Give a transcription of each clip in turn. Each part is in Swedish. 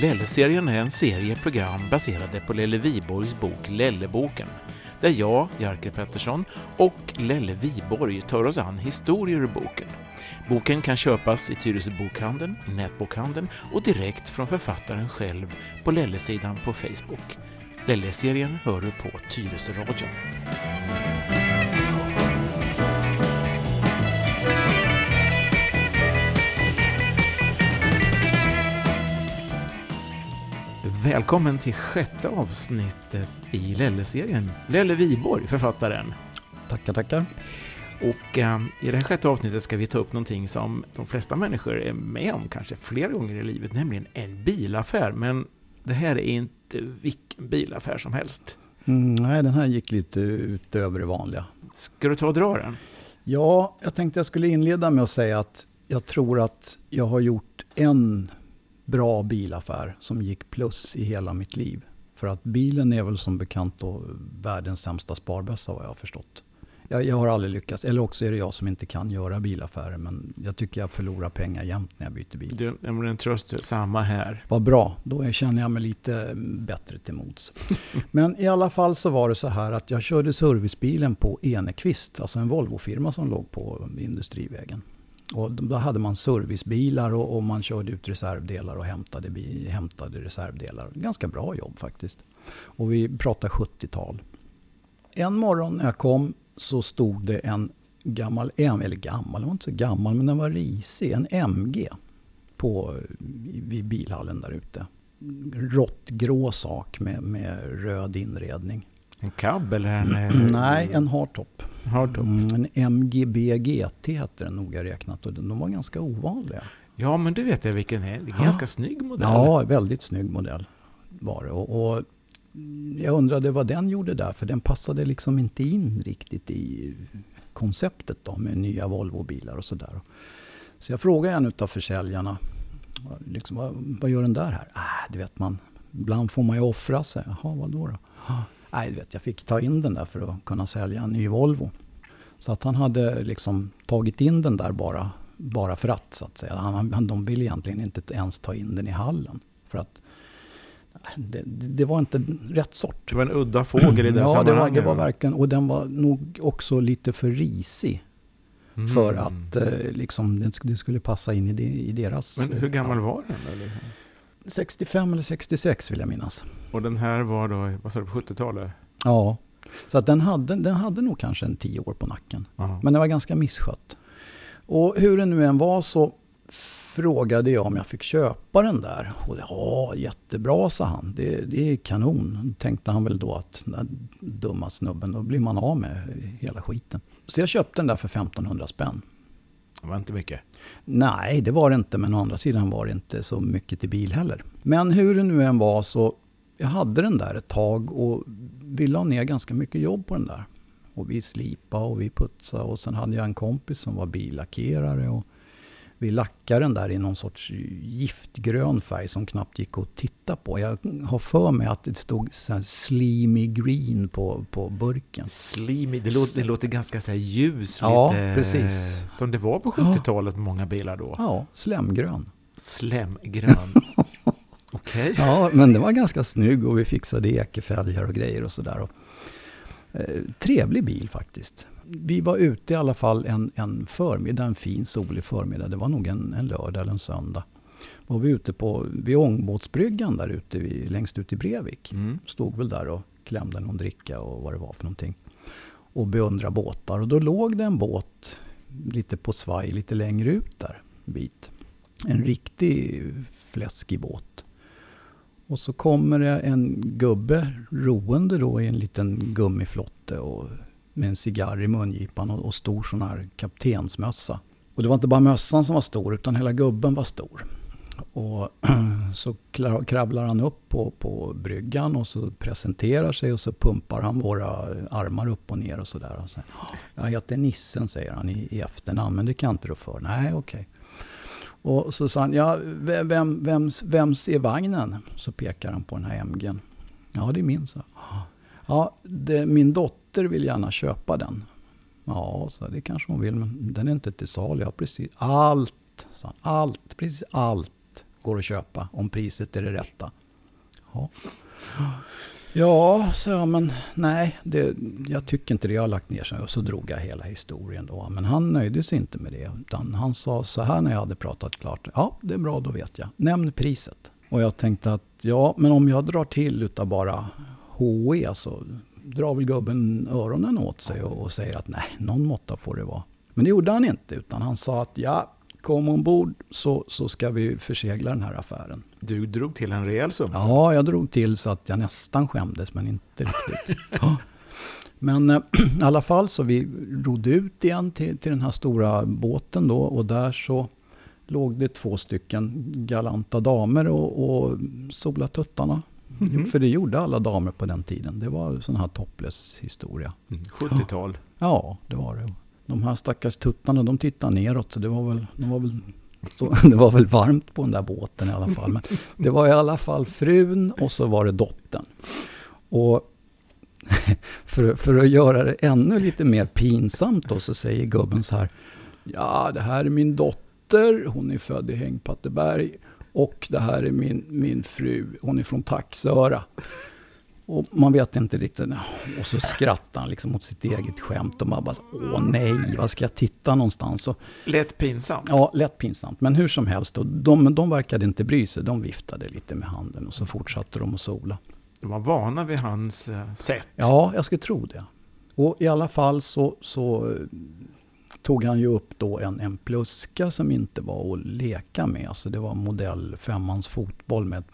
Lelle-serien är en serie program baserade på Lelle Viborgs bok Lelleboken, där jag, Jerker Pettersson, och Lelle Viborg tar oss an historier ur boken. Boken kan köpas i Tyresö bokhandeln, i nätbokhandeln och direkt från författaren själv på Lelle-sidan på Facebook. Lelle-serien hör du på Tyresö radio. Välkommen till sjätte avsnittet i Lelle-serien. Lelle Viborg, författaren. Tackar, tackar. Och eh, i det här sjätte avsnittet ska vi ta upp någonting som de flesta människor är med om kanske flera gånger i livet, nämligen en bilaffär. Men det här är inte vilken bilaffär som helst. Mm, nej, den här gick lite utöver det vanliga. Ska du ta och dra den? Ja, jag tänkte jag skulle inleda med att säga att jag tror att jag har gjort en bra bilaffär som gick plus i hela mitt liv. För att bilen är väl som bekant då världens sämsta sparbössa vad jag har förstått. Jag, jag, har aldrig lyckats, eller också är det jag som inte kan göra bilaffärer. Men jag tycker jag förlorar pengar jämt när jag byter bil. Du, en tröst, samma här. Vad bra, då känner jag mig lite bättre till mods. men i alla fall så var det så här att jag körde servicebilen på Enekvist, alltså en Volvo-firma som låg på Industrivägen. Och då hade man servicebilar och, och, man körde ut reservdelar och hämtade, hämtade reservdelar. Ganska bra jobb faktiskt. Och vi pratar 70-tal. En morgon när jag kom så stod det en gammal, eller gammal, den var inte så gammal men den var risig, en MG på, vid bilhallen där ute. Råttgrå sak med, med röd inredning. En cab eller en? Nej, en hardtop. hardtop. Mm, en MGB GT hette den noga räknat och de var ganska ovanliga. Ja, men du vet jag vilken är. Det är en ganska snygg modell. Ja, väldigt snygg modell var det. Och, och, jag undrade vad den gjorde där, för den passade liksom inte in riktigt i konceptet då med nya Volvo-bilar och sådär. Så jag frågade en av försäljarna, liksom, vad, vad, gör den där här? Ah, det vet man, ibland får man ju offra sig. Jaha, vad då? då? Nej, vet, jag fick ta in den där för att kunna sälja en ny Volvo. Så att han hade liksom tagit in den där bara, bara för att, så att säga. Han, de ville egentligen inte ens ta in den i hallen. För att det, det, var inte rätt sort. Det var en udda fågel i den Ja, det var, det var verkligen, och den var nog också lite för risig. Mm. För att eh, liksom, det skulle passa in i, det, i deras... Men hur gammal ja. var den? Eller? 65 eller 66 vill jag minnas. Och den här var då, vad sa du, på 70-talet? Ja. Så att den, hade, den hade nog kanske en tio år på nacken. Aha. Men den var ganska misskött. Och hur det nu än var så frågade jag om jag fick köpa den där. Och ja, jättebra sa han. Det, det är kanon. Tänkte han väl då att den dumma snubben, då blir man av med hela skiten. Så jag köpte den där för 1500 spänn. Det var inte mycket. Nej, det var det inte. Men å andra sidan var det inte så mycket till bil heller. Men hur det nu än var så, jag hade den där ett tag och vi la ner ganska mycket jobb på den där. Och vi slipade och vi putsade och sen hade jag en kompis som var billackerare. Och vi lackade den där i någon sorts giftgrön färg som knappt gick att titta på. Jag har för mig att det stod så slimy green på, på burken. Slimy, det låter, det låter ganska så här ljus. Ja, lite, precis. Som det var på 70-talet ja. många bilar då. Ja, slemgrön. Slemgrön. Okej. Okay. Ja, men det var ganska snygg och vi fixade ekefälgar och grejer och sådär. Eh, trevlig bil faktiskt vi var ute i alla fall en, en förmiddag, en fin solig förmiddag. Det var nog en, en lördag eller en söndag. Var vi ute på, vid ångbåtsbryggan där ute, vid, längst ut i Brevik. Mm. Stod väl där och klämde någon dricka och vad det var för någonting. Och beundra båtar. Och då låg det en båt lite på svaj, lite längre ut där en bit. En riktig fläskig båt. Och så kommer det en gubbe roende då i en liten gummiflotte och med en cigarr i mungipan och, och stor sån här kaptensmössa. Och det var inte bara mössan som var stor utan hela gubben var stor. Och så kravlar han upp på, på bryggan och så presenterar sig och så pumpar han våra armar upp och ner och sådär. Så, jag heter Nissen säger han i, i efternamn, men det kan inte du för. Nej, okej. Okay. Och så sa han, ja, vem, vems, vems är vagnen? Så pekar han på den här MG'n. Ja, det är min, så. Ja, det, min dotter vill gärna köpa den. Ja, så det kanske hon vill, men den är inte till salu. Ja, precis allt, sa han, allt, precis allt går att köpa om priset är det rätta. Ja, ja så jag, men nej, det, jag tycker inte det. Jag har lagt ner sig. Och så drog jag hela historien då. Men han nöjde sig inte med det. Utan han sa så här när jag hade pratat klart. Ja, det är bra, då vet jag. Nämn priset. Och jag tänkte att ja, men om jag drar till utav bara HE alltså drar väl gubben öronen åt sig och, och säger att nej, någon måtta får det vara. Men det gjorde han inte, utan han sa att ja, kom ombord så, så ska vi försegla den här affären. Du drog till en rejäl summa? Ja, jag drog till så att jag nästan skämdes, men inte riktigt. Ja. Men äh, i alla fall så vi rodde ut igen till, till den här stora båten då och där så låg det två stycken galanta damer och, och sola tuttarna. Mm. För det gjorde alla damer på den tiden. Det var sån här topless historia. Mm, 70-tal? Ja, det var det. De här stackars tuttarna, de tittade neråt. Så det var väl, de var väl så, det var väl varmt på den där båten i alla fall. Men det var i alla fall frun och så var det dottern. Och för, för att göra det ännu lite mer pinsamt då så säger gubben så här. Ja, det här är min dotter. Hon är född i Hängpatteberg. Och det här är min, min fru. Hon är från Taxöra. Och man vet inte riktigt. Och så skrattar han liksom mot sitt eget skämt. Och man bara, åh nej, vad ska jag titta någonstans? Och, lätt pinsamt. Ja, lätt pinsamt. Men hur som helst, då, de, de verkade inte bry sig. De viftade lite med handen och så fortsatte de att sola. De var vana vid hans uh, sätt. Ja, jag skulle tro det. Och i alla fall så, så tog han ju upp då en, en pluska som inte var att leka med. Alltså det var modell femmans fotboll med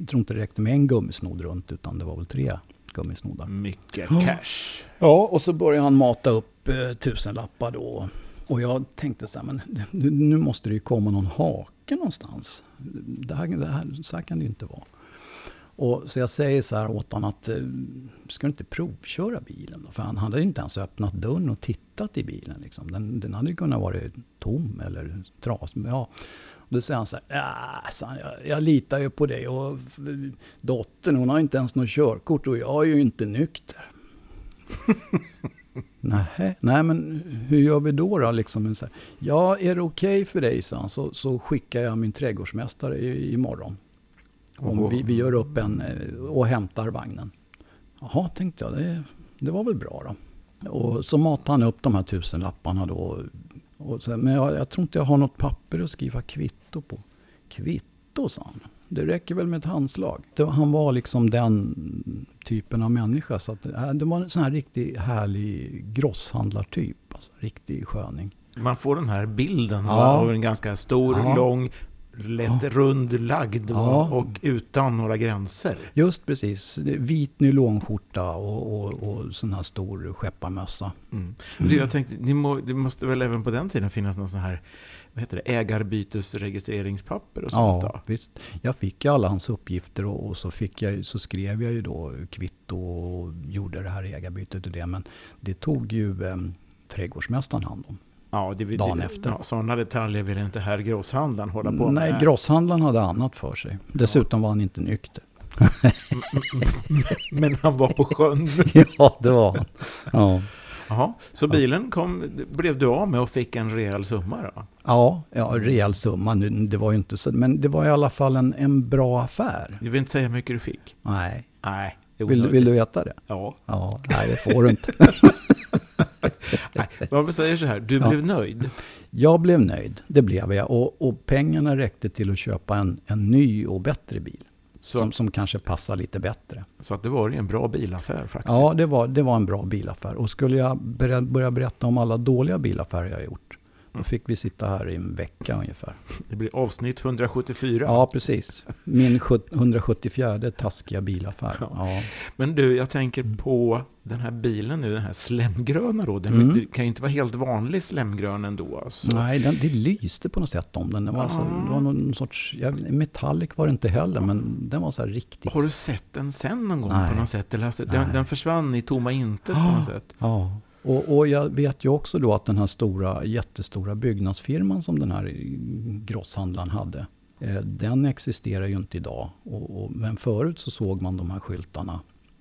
jag tror inte det räckte med en gummisnodd runt utan det var väl tre gummisnoddar. Mycket cash. Ja, och så började han mata upp eh, tusenlappar då. Och jag tänkte så här, men nu, nu måste det ju komma någon hake någonstans. Det här, det här, så här kan det ju inte vara. Och så jag säger så här åt honom att, eh, ska du inte provköra bilen då? För han hade ju inte ens öppnat dörren och tittat i bilen. Liksom. Den, den hade ju kunnat vara tom eller trasig. Ja. Då säger han så här, äh, så så jag, jag litar ju på dig och eh, dottern hon har inte ens något körkort och jag är ju inte nykter. nej, nej, men hur gör vi då? då? Liksom, så här, ja, är det okej okay för dig, så, så, så skickar jag min trädgårdsmästare i, imorgon. Om vi, vi gör upp en eh, och hämtar vagnen. Jaha, tänkte jag, det, det var väl bra då. Och så matade han upp de här tusenlapparna då och så, men jag, jag, tror inte jag har något papper att skriva kvitto på. Kvitto, sa han. Det räcker väl med ett handslag. Det, han var liksom den typen av människa. Så att, äh, det var en sån här riktigt härlig grosshandlartyp. Alltså, riktig sköning. Man får den här bilden ja. av en ganska stor, ja. lång, lätt ja. rundlagd ja. och utan några gränser. Just precis. Vit nylonskjorta och, och, och sån här stor skepparmössa. Mm. Mm. Jag tänkte, det, må, det måste väl även på den tiden finnas någon sån här vad heter det, ägarbytesregistreringspapper och sånt? Ja, då? visst. Jag fick ju alla hans uppgifter och, och, så, fick jag, så skrev jag ju då kvitto och gjorde det här ägarbytet och det. Men det tog ju eh, trädgårdsmästaren hand om. Ja, det, dagen det, efter. Ja, sådana detaljer vill inte herr grosshandlaren hålla på med. Nej, grosshandlaren hade annat för sig. Dessutom ja. var han inte nykter. Men han var på sjön. ja, det var han. Ja. Jaha, så bilen kom, blev du av med och fick en rejäl summa då? Ja, ja rejäl summa. Det var ju inte så, men det var i alla fall en, en bra affär. Du vill inte säga hur mycket du fick? Nej. Nej. Vill, vill, du veta det? Ja. ja. Nej, det får du inte. Nej, vad säger så här, du ja. blev nöjd? Jag blev nöjd, det blev jag. Och, och pengarna räckte till att köpa en, en ny och bättre bil. Så, som, som kanske passar lite bättre. Så att det var en bra bilaffär faktiskt? Ja, det var, det var en bra bilaffär. Och skulle jag börja berätta om alla dåliga bilaffärer jag har gjort, då fick vi sitta här i en vecka ungefär. Det blir avsnitt 174. Ja, precis. Min 174 taskiga bilaffär. Ja. Ja. Men du, jag tänker på den här bilen nu, den här slemgröna då. Den mm. kan ju inte vara helt vanlig slemgrön ändå. Alltså. Nej, den, det lyste på något sätt om den. Det var, ja. alltså, det var någon sorts, ja, metallic var det inte heller, men den var så här riktigt... Har du sett den sen någon gång Nej. på något sätt? Eller, alltså, den, den försvann i tomma intet på något sätt. Ja. Och, och, jag vet ju också då att den här stora, jättestora byggnadsfirman som den här grosshandlaren hade, eh, den existerar ju inte idag. Och, och, men förut så såg man de här skyltarna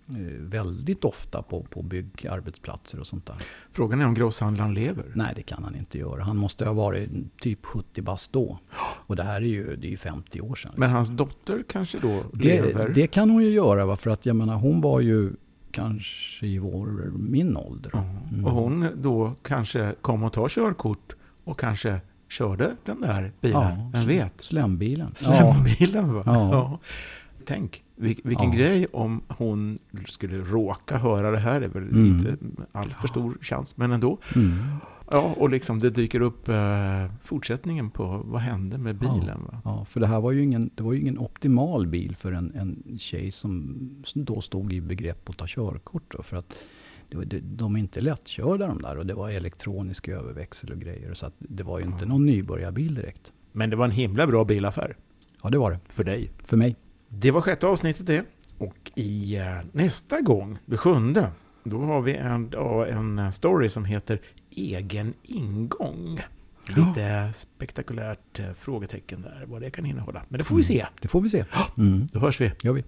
eh, väldigt ofta på, på byggarbetsplatser och sånt där. Frågan är om grosshandlaren lever? Nej, det kan han inte göra. Han måste ha varit typ 70 bast då. Och det här är ju, det är ju 50 år sedan. Men hans dotter kanske då det, lever? det kan hon ju göra, va? för att jag menar, hon var ju kanske i vår, min ålder. Ja. Mm. Och hon då kanske kom och tar körkort och kanske körde den där bilen. Ja, Vem vet? Slembilen. Slembilen va? Ja. Tänk, vil- vilken Ja. grej om hon skulle råka höra det här. Det är väl Mm. lite allt för stor chans, men ändå. Mm. Ja, och liksom det dyker upp eh, fortsättningen på vad hände med bilen. Va? Ja, för det här var ju ingen, det var ju ingen optimal bil för en, en tjej som då stod i begrepp att ta körkort. Då, för att det, var- det, de är inte lättkörda de där och det var elektronisk överväxel och grejer. Så att det var ju inte någon nybörjarbil direkt. Men det var en himla bra bilaffär Ja, det var det. för dig. För mig. Det var sjätte avsnittet det. Och i eh, nästa gång, det sjunde, då har vi en, ja, en story som heter Egen ingång. Lite spektakulärt eh, frågetecken där, vad det kan innehålla. Men det får vi se. Det får vi se. Mm. Då hörs vi. gör vi.